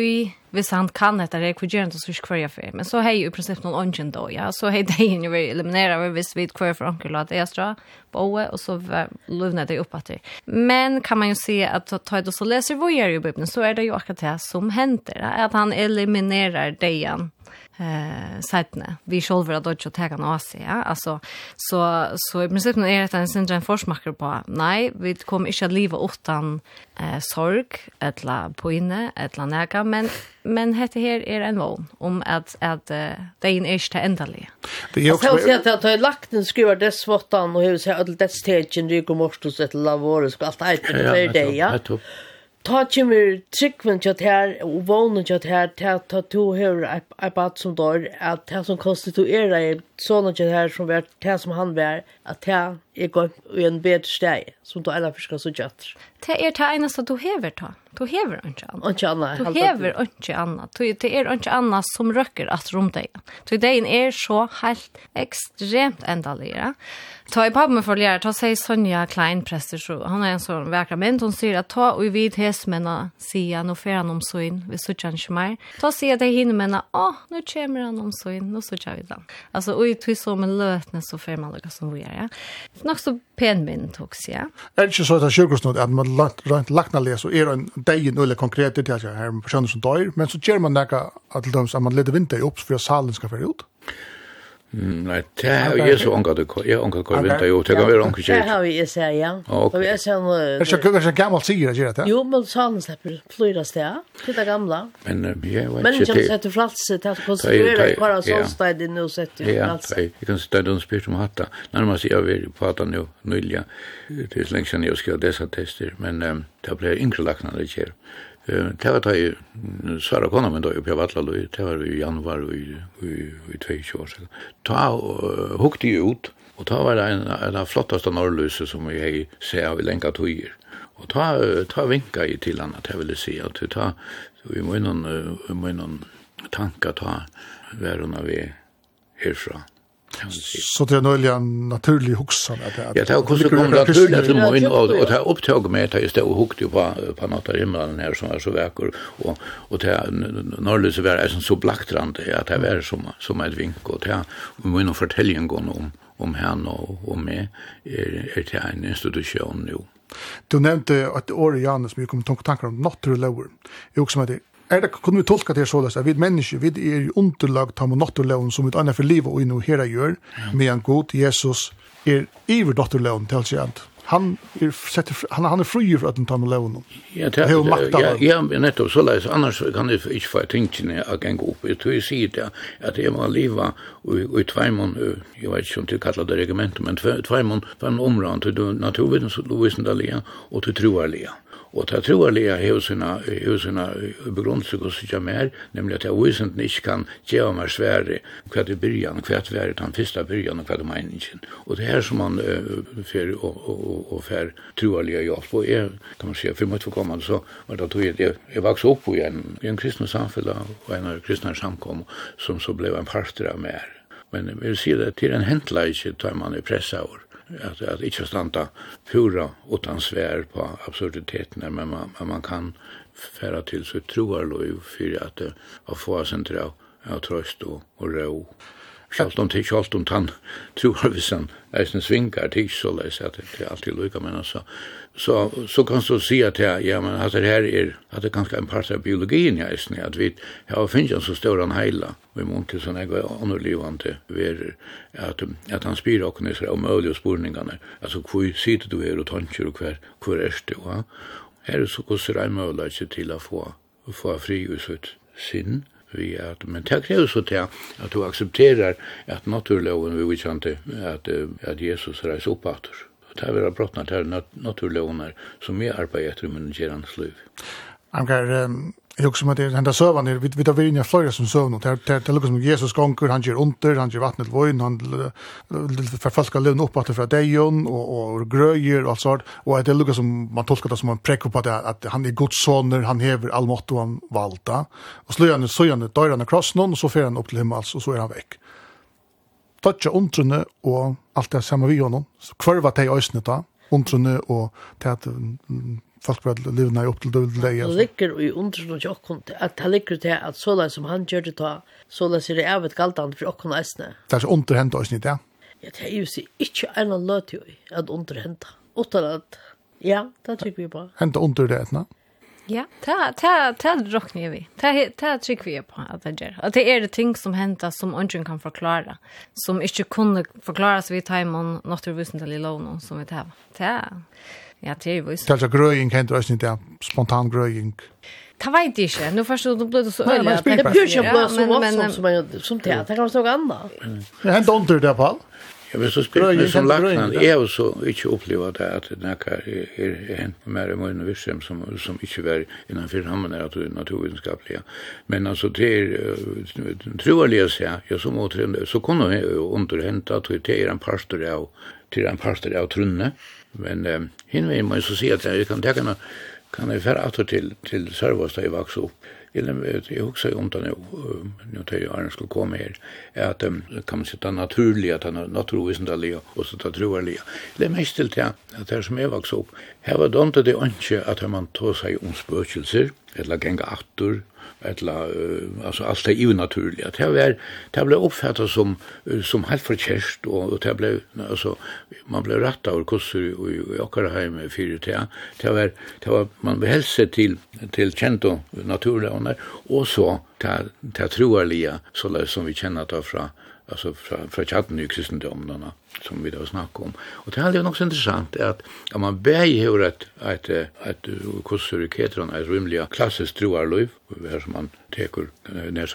hvis han kan detta det hvor gjør han det så ska jag för men så häj i princip någon ånden då ja. Så hej det ju vi eliminerar vi visst vid kvar för onkel att stra på och så løvner det upp att men kan man ju se att ta det så läser vad gjør jo bibeln så är det ju akkurat det som händer att han eliminerar igjen eh sättne vi själva då att ta kan oss ja. Alltså så så i princip är det en syndrom forsmaker på nej vi kommer inte att leva utan eh, sorg, etla poine, etla neka, men, men hette her er en vogn om at, at uh, det er ikke det endelige.
Det er
også...
Jeg
vil si at jeg har lagt en skriver dess våttan, og jeg vil si at dess tegjen ryker morsus etla lavore, skal alt eit, det er det, ja.
Ja, nettopp
ta kommer tryggven til her, og vånen til her, til at ta to høyre et bad som dår, at det som konstituerer er sånne til her som er det som han var, at det er gått i en bedre steg, som du ellers skal så gjøre.
Det er det eneste du hever ta. Du hever ikke
annet. Ikke annet.
Du hever ikke annet. Det er ikke annet som røkker at rom deg. Det er så helt ekstremt endalig, Ja? Ta i pappa med förlär, ta säger Sonja Klein präster så han är en sån verkar men hon säger att ta och vid hästmänna sia no han om så in vi han kan mer. Ta se att det hinner mena, åh nu kommer han om så in, nu så kör vi då. Alltså oj tvis som en lötne så fär man något som vi är. Ja. Nog så pen min tog tox ja.
Är det inte så att sjukhuset att man lagt rent lagna läs och är en dag nu eller konkret det här med personer som dör men så ger man näka att de att man leder vinter upp för att salen ska för ut.
Mm, Nei, det er jo så unga du kvar, jeg ångat kvar vinter, jo, det kan være
ångat
kjert.
Det har i seg, ja. Og jeg sær... Er
det så gammalt sier det, gjør det?
Jo, men salen slipper flyra sted, til det gamla.
Men jeg
var
ikke til...
Men ikke sette frats, til at
konstruere
hver
av
sånsteg din og sette
frats.
Ja,
jeg kan sitte der og spyrt om hatta. Nærmast jeg vil prata nu, nylja, det er så lenge siden jeg skal dessa tester, men det ble yngre lakna det kjer. Ja Det var da jeg svara kona min da oppe i Vatlaløy, det var i januar i 22 år siden. Ta hukte jeg ut, og ta var det en av flottaste norrløse som jeg hei se av i lenka tøyer. Og ta, ta vinka i til han at jeg ville si at ta, vi må innan, vi må innan tanka ta verona vi herfra.
Så det är nog en naturlig huxan att det
Ja, det kunde komma naturligt naturlig man in och och ta upptåg med att jeg det og hukte på på natta himmelen här som är så vekker, och och det norrlös var er så blaktrande at det var som som ett vink och det och man och fortälja en gång om om henne och og meg er, er til en institusjon nu.
Du nämnde att år som mycket kom tankar om natural lower. Jag också med det Er det, kunne vi tolka det således at vi mennesker, vi er underlag tam og natterleven som vi annet for livet og inno her gjør, medan god Jesus er iver datterleven til alt Han er, setter, han, han er fri for at den tam og leven.
Ja, det
er jo makt av
Ja, men nettopp således, annars kan jeg ikke få tingene å gjenge opp. Jeg tror jeg sier det, at jeg må leva og i tveimån, jeg vet ikke om du kallar det regimentet, men tveimån, tveimån områd, til naturvitenskapelige og til troarlige. Og det tror jeg lia hev sina, hev sina begrunnsig og sykja mer, nemlig at jeg visent ikke kan gjøre meg svære hva det byrjan, hva det var den første byrjan og hva det meningen. Og det her som man uh, fer og, og, og fer tror jeg lia hjelp på Jeg kan man sier, for mye komme, så var det tog jeg, jeg jeg vokste opp i en, i en kristne samfunn og en av kristne samkom som så blei en parter av mer. Men jeg vil si det til en hentleik tar man i pressa over att att inte stanta pura utan svär på absurditeterna men man men man kan färra till så troar då för att att få sen tro av tröst och, och ro. Sjalt om till sjalt om tann tror vi sen är sin svinkar till så läs att det alltid lukar men alltså så så kan så se att ja men alltså det här är att det kanske en part av biologin jag är att vi har finns en så stor en hela och måste mån till såna går annorlivande ver att att han spyr och när om möjliga spårningarna alltså hur sitter du här och tankar och kvar kvar är det va? Är det så kus det möjligt till att få få fri ut sin vi at men det så till at du accepterar att naturloven vi vill inte att att Jesus reis upp åter. Det er vært brottnet her naturloner som vi arbeider etter i gjerende liv.
Amgar, jeg husker om at den der søvann her, vi tar inn i flere som søvn, det er lukket som Jesus gonger, han gjør under, han gjør vattnet vøyn, han får folk å levne opp etter fra deion, og grøyer og alt sånt, og det er lukket som man tolker det som en prekk på det, at han er Guds soner, han hever all måte han valgte, og slår han, så gjør han døyre han krossen, og så fer han opp til himmel, og så er han vekk tøtja undrene og alt det samme vi gjennom. Hver var det i øsene da, undrene og til at folk var livna i opp til døvd leie.
Det ligger i undrene til åkken, at det ligger til at såla som han gjør det da, såla er det evet galdan for åkken øsene.
Det er så underhendt øsene i det?
Ja, det er jo si, ikke en løt jo at underhendt. Utan at, ja, det tykker vi på.
Hendt under det etna?
Ja. Ja, ta ta ta rocknar vi. Ta ta trick vi på att det gör. Att det är det ting som händer som ingen kan förklara, som inte kunde förklaras vid timon naturvisna lån som vi tar. Ta. Ja, det är visst.
Kanske gröjning kan du inte där spontan gröjning.
Ta vet inte. Nu förstår du blöd så öl.
Det blir ju blöd så vad som som som det. Det kan vara så annat.
Det händer inte det på.
Ja, men så spyrir man som laknan, jeg har så ikke oppleva det at det nekkar er hent mer i møyne vissem som, som ikke var innanfyr hammen er at. Men altså, det er troalige seg, ja, som åtrende, så kunne hun underhenta at det er en pastor av, til en pastor av trunne, men hinvei må så si at jeg kan ta kan jeg för atter til, til Sørvastad i vaks opp, jag jag också om det nu nu tar jag annars skulle komma här att kan man sitta naturligt att han naturvisendaliga och så tar troarliga det mest till det att det som är vuxen upp här var det inte det inte att man tog sig om spökelser eller gänga attor eller uh, alltså allt det ju naturligt. Det var det blev uppfattat som som helt förkärst och, det blev alltså man blev rätt av kurser och i hem med fyra till. Det var det var man hälsa till till känto naturliga och så det det troarliga så där som vi känner det från alltså från från chatten i kristendomen som vi då snackar om. Och det är ju också intressant är att om man bäj hur ett ett ett ketron är rimliga klassiskt troarliv där som man tekur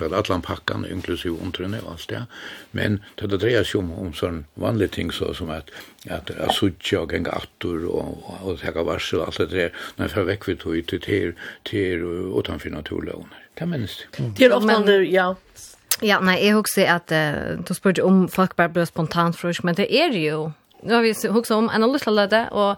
att allan packan inklusive underne och allt det. Men det där drejer sig om om sån vanliga ting så som att att att sucha och gänga attor och och ta varsel allt det där när för veck vi tog ut till till utanför naturlån. Kan minst.
Det är ofta ja
Ja, nei, jeg husker at uh, du spurte om folk bare ble spontant frusk, men det er jo, nå har vi husker om en av lytte løte, og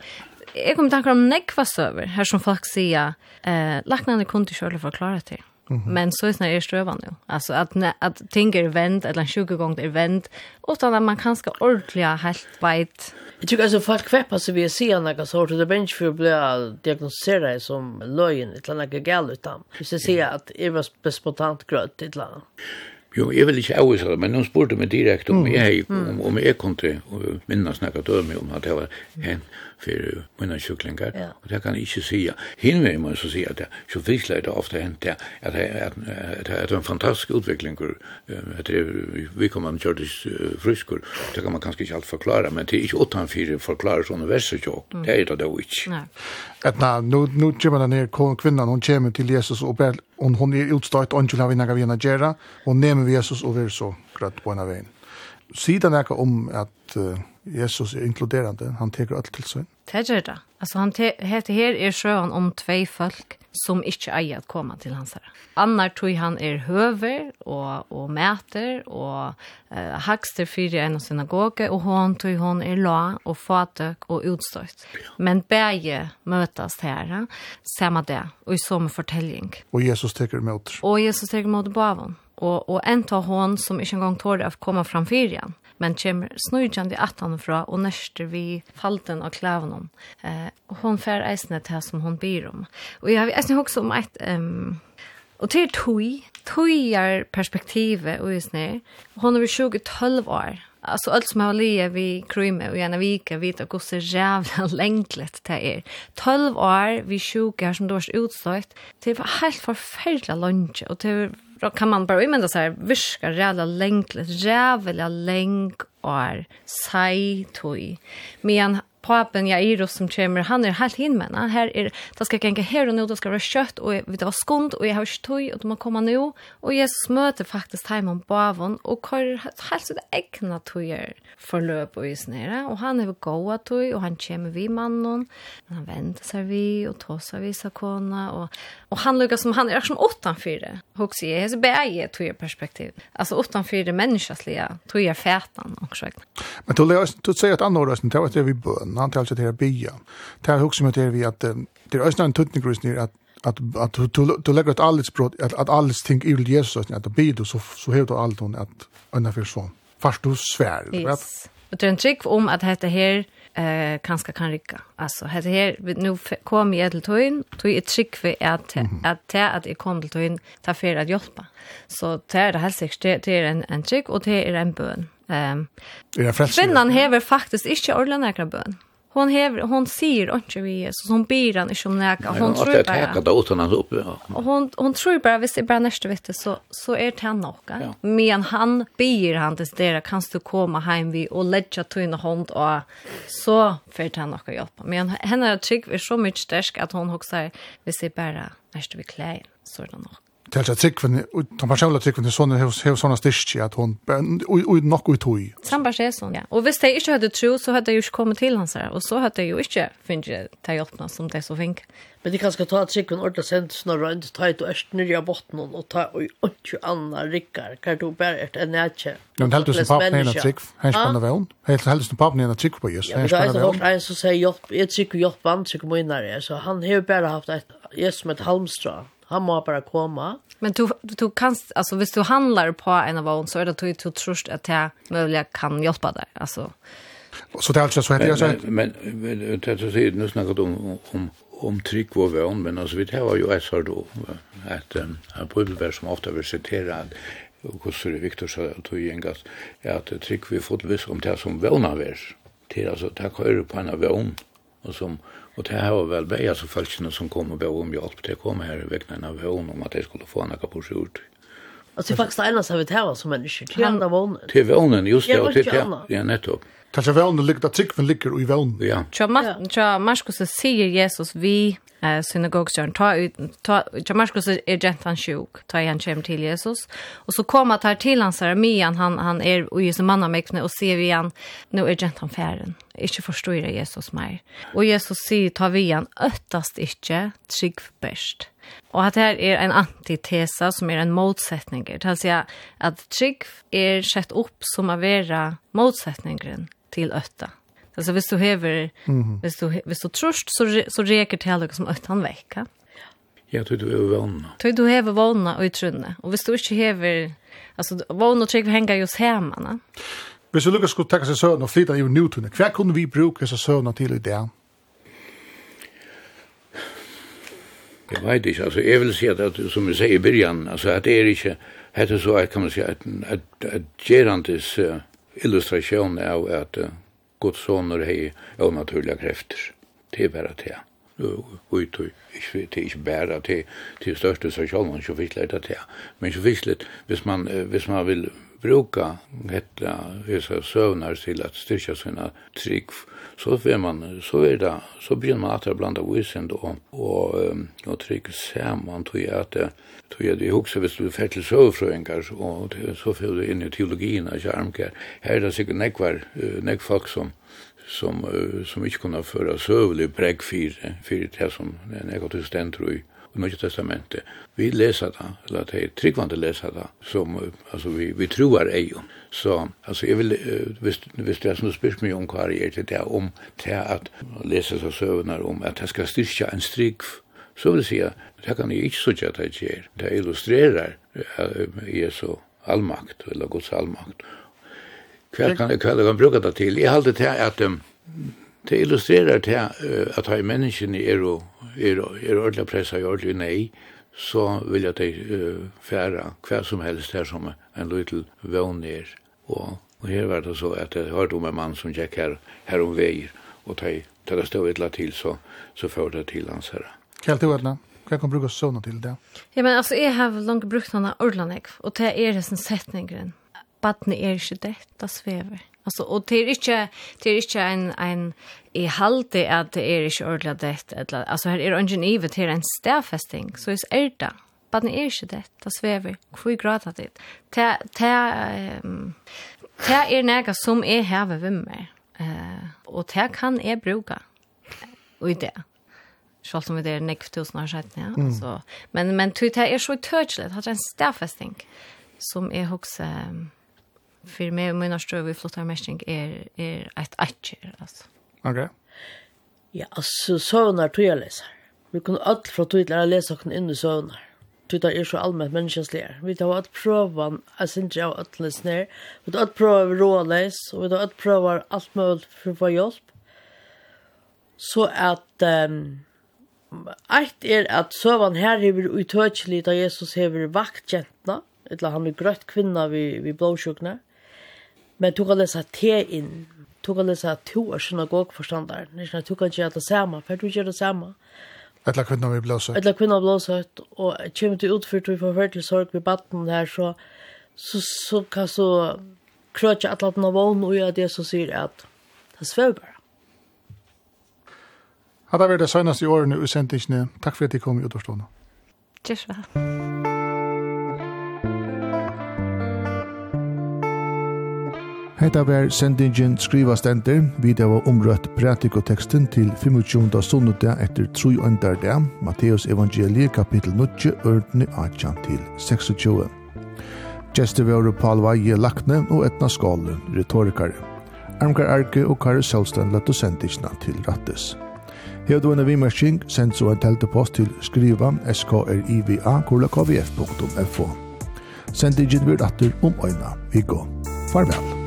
jeg kommer tanker om nekva søver, her som folk sier, uh, laknene kunne ikke å klare til. Mm -hmm. Men så er det strøvende jo. Altså at, at ting er vendt, eller en 20 er vendt, vänt utan at man kanske ordliga helt veit.
Jeg tror altså folk kvepper seg kväppar så vi ser några sorter det er ikke for å bli diagnostiserade som løgn, et eller något galet utan. jeg sier at jeg var spontant grøtt, et eller annet.
Jo, jeg vil ikke avvise det, men hun spurte meg direkte om jeg, om, om jeg kom til kunne minnes snakket meg om at det var hent för mina kycklingar. Ja. Och det kan jag inte säga. Hinner man så säga att det, så fisklar det ofta hänt det, att det är, att det är en fantastisk utveckling. Att det är, vi kommer att köra friskor. Det kan man kanske inte allt förklara, men det är inte åttan fyra förklarar sådana verser jag. Det är det då inte.
Nej. Att nu, nu kommer den här kvinnan, hon kommer till Jesus och ber, hon, hon är utstått, angel har vi några vi gärna göra, hon nämner Jesus och vi är så grött på en av vägen sidan er om at uh, Jesus er inkluderande. Han teker alt til sig.
Det gör det. Altså, han heter her er sjøen om tvei folk som ikke eier at komme til hans herre. Annar tog han er høver og, og mæter og uh, hakster fyrir en synagoge, og hon tog hon er la og fatøk og utstøyt. Men begge møtes her, samme det, og i samme fortelling.
Og Jesus teker mot.
Og Jesus teker mot bavon. Og, og en tar hon som ikke engang tårer å komme fram fyrir igjen men kommer snøyjande attan fra og nørster vi falten av klæven Eh, hon fer eisene til som hon byr om. Og jeg har eisene også om et... Um, og til tui, tui er perspektivet og isne. Hon er 20-12 år. Alltså allt som har lia vi krymme och gärna vika vita hur så jävla längligt det är. 12 år vi sjuka som då är utstått. Det var helt förfärliga lunch och det då kan man bara imända så här viska jävla längligt jävla länk och sai toy men papen Jairus som kommer, han är helt hin med. Här är det ska gänga här och nu, då ska vara kött och vi tar skund och jag har inte tog och de har kommit nu. Och Jesus möter faktiskt hemma om bavon och har helt sådär äckna tojer för löp och just nere. Och han har goa tog och han kommer vid mannen. Han vänder sig vi och tåsar vi sig kona. Och, och han lyckas som han är som åttan fyra Och så är det bäge tojer perspektiv. Alltså åttanför det människasliga tojer fätan också.
Men du säger att annorlunda, det var det vi bön bön. Han tar alltså det här byan. Det här med det vi att det är ösnan tuttnigrus ner att att att du lägger ett alldeles brott att att alls ting i Jesus att be du så så helt och allt hon att ungefär så fast du svär
vet det är en trick om att heta här eh kanske kan rycka alltså heta här nu kom jag till toin tog ett trick för att att att i kom till toin ta för att hjälpa så det är det helt säkert det är en en trick och det är en bön Ehm. Um, Kvinnan hever faktiskt inte ordentlig nekra bøn. Hon hever, hon sier ikke vi Jesus, hon byr han ikke om nekra. Hon tror
bare... Ja, det er hans oppe, ja.
Hon, hon tror bara hvis det bare neste vitte, så, så er det han noe. Ja. Men han byr han til dere, kan du komme hjem vi og ledja tøyne hånd, og så får det han noe hjelp. Men henne er trygg, er så mye sterk at hon også sier, hvis det bare neste vi klær, så er det nok
til at tryggven, de personlige tryggven til sånne, har sånne styrke at hun, og nok ut hoj.
Samme sig sånn, ja. Og hvis de ikke hadde tro så hadde de jo ikke kommet til hans her, og så hadde de jo ikke finnet til hjelpene som de så fink.
Men de kan skal ta att tryggven ordentligt sent snarare inte ta ett og øst nere av botten og ta og ikke anna rikker, Kan du bära ett en nätje?
Ja, men helst som pappen er en trygg. Han spännande väl. Helst som pappen er en trygg på just.
Ja, men det er en som sier, hjälp. Jag tycker hjälp, han tycker mig Så han har ju bara haft et, just som et halmstrå. Han må bara komma.
Men du du kan alltså visst du handlar på en av oss så är det att du tror att det möjliga kan hjälpa dig alltså.
Så det är alltså så heter jag så
men men det så säger nu snackar om om om tryck var vän men alltså vi det var ju så då att en bibelvers som ofta vi citerar och hur så det Viktor så du gängas är att tryck vi fått viss om det som vånar vers till alltså ta kör på en av vån och som Og det här var väl bäja så följtsen som kom og be om hjelp til å komme her i veckan av hon om at jeg skulle få noe på sig
ut. Alltså det er faktisk det eneste vi tar som mennesker, til andra vånen.
Til vånen, just det. og til andra. Ja, nettopp.
Kanskje vånen ligger där tryggven ligger i vånen.
Ja.
Tja, Markus sier Jesus, vi eh synagogsjörn ta ut ta Jamarkus är gentan sjuk ta igen hem till Jesus. Och så kommer tar till hans armén han han är ju som manna mekne, och ser vi igen nu är gentan färden inte förstår det Jesus mer och Jesus säger ta vi igen öttast inte trygg bäst Och att det här är en antitesa som är en motsättning. Det vill säga att trygg är sett upp som att vara motsättningen till ötta. Alltså visst du häver, mm. visst du visst du trust så så reker till alla som att han vecka.
Ja, du du är vana.
Du du hever vana och i trunne. Och visst du inte häver alltså vana och vi hänga just hemma, va?
Hvis vi lukkar skulle ta seg søvn og flytta i Newton, hva kunne vi bruke seg søvn til i det?
Jeg vet ikke, altså, jeg vil si at, som vi sier i byrjan, altså, at det er ikke, hette så, kan man si, at, at, at gerandes uh, illustration av at uh, Guds soner hei og naturliga krefter. Det er bare det. Og det er ikke bare det. Det er største sosialen som fikk leta det. Men så fikk litt, hvis man, hvis man vil bruka hetta hesa søvnar til at styrkja sina trygg så får man så är det så blir man att blanda visen då och och trycka man tror jag att tror jag det också visst du fäll så kanske och så får du in i teologin och charmkär här är det säkert nekvar nek folk som som som inte kunna föra sövlig präg för för det som nekvar till ständ tror jag i Nya testamentet. Vi läser det, eller det är tryggvande läser det, som alltså, vi, vi tror är ju. Så alltså jag vill visst visst det är som spyrt mig om kvar är det om det att läsa så sövnar om att det ska styrka en stryk så vill säga det kan ju inte så att det ger. Det illustrerar Jesu allmakt eller Guds allmakt. Kvar kan jag kan bruka det till. Jag håller det att det illustrerar till att ha människan er och är er ordla pressa i ordla nej så vil jeg til uh, fære hva som helst her som en liten vøvn er. Og, og her var det så at jeg hørte om en mann som gikk her, her om veier, og de, det stod et til, så, så førte det til hans herre.
Kjell til Edna, hva kan bruke sånne til det?
Ja, men altså, jeg har langt brukt denne ordene, og det er det som setningeren. Badne er ikke dette svever. Altså, og det er ikke, det er ikke en, en i halte at det er ikke ordentlig dett, eller, altså her er ungen ivet her en stedfesting, så er det det. Men det er ikke det, det svever, hvor grad er det? Det, det, um, det er noe som er har ved meg, uh, og det kan jeg bruke og i det. Selv om det er nekv tusen år siden, ja. Mm. Så, men, men det er så tøtelig, det er en stedfesting som jeg husker, um, for meg og min støv i flottarmestring er, er et etjer, altså
okej
Ja, altså så tog jeg leser. Vi kunne alt fra tog til å lese okken inn i søvnar. Tog det er så allmenn menneskjenslige. Vi tar alt prøven, jeg synes ikke av alt lesner. Vi tar alt prøver råles, og vi tar alt prøver alt mulig for å få hjelp. Så at um, Eit er at søvan her hever utøkjelig da Jesus hever vaktjentna, eller han er grøtt kvinna vi, vi blåsjukne, men tog han lesa te inn, tog han lese at to er synagogforstander. Det er ikke at du kan gjøre det samme, for du gjør det samme.
Etla kvinna vi blåsøtt.
Etla kvinna vi blåsøtt, og kjem til utført vi får hørt til sorg ved batten der, så, så, så kan så krøtja at lappen av vogn og gjøre det som sier at det svev bare.
Hadde vært det søgnast i årene i utsendingene. Takk for at de kom i utforstående.
Tusen takk.
Hetta var sendingen skriva stenter, vi det var omrøtt pratikoteksten til 25. sunnudag etter 3. øndar dag, Matteus evangelie kapitel 9, ørtene 18 til 26. Gjester var Paul Vaje Lakne og Etna Skålen, retorikare. Armkar Arke og Kari Sjølsten lette sendingene til rattes. Hevd du en vimersing, send så en teltepost til skriva skriva.kvf.fo. Sendingen blir atter om øyna. Vi går. Farvel.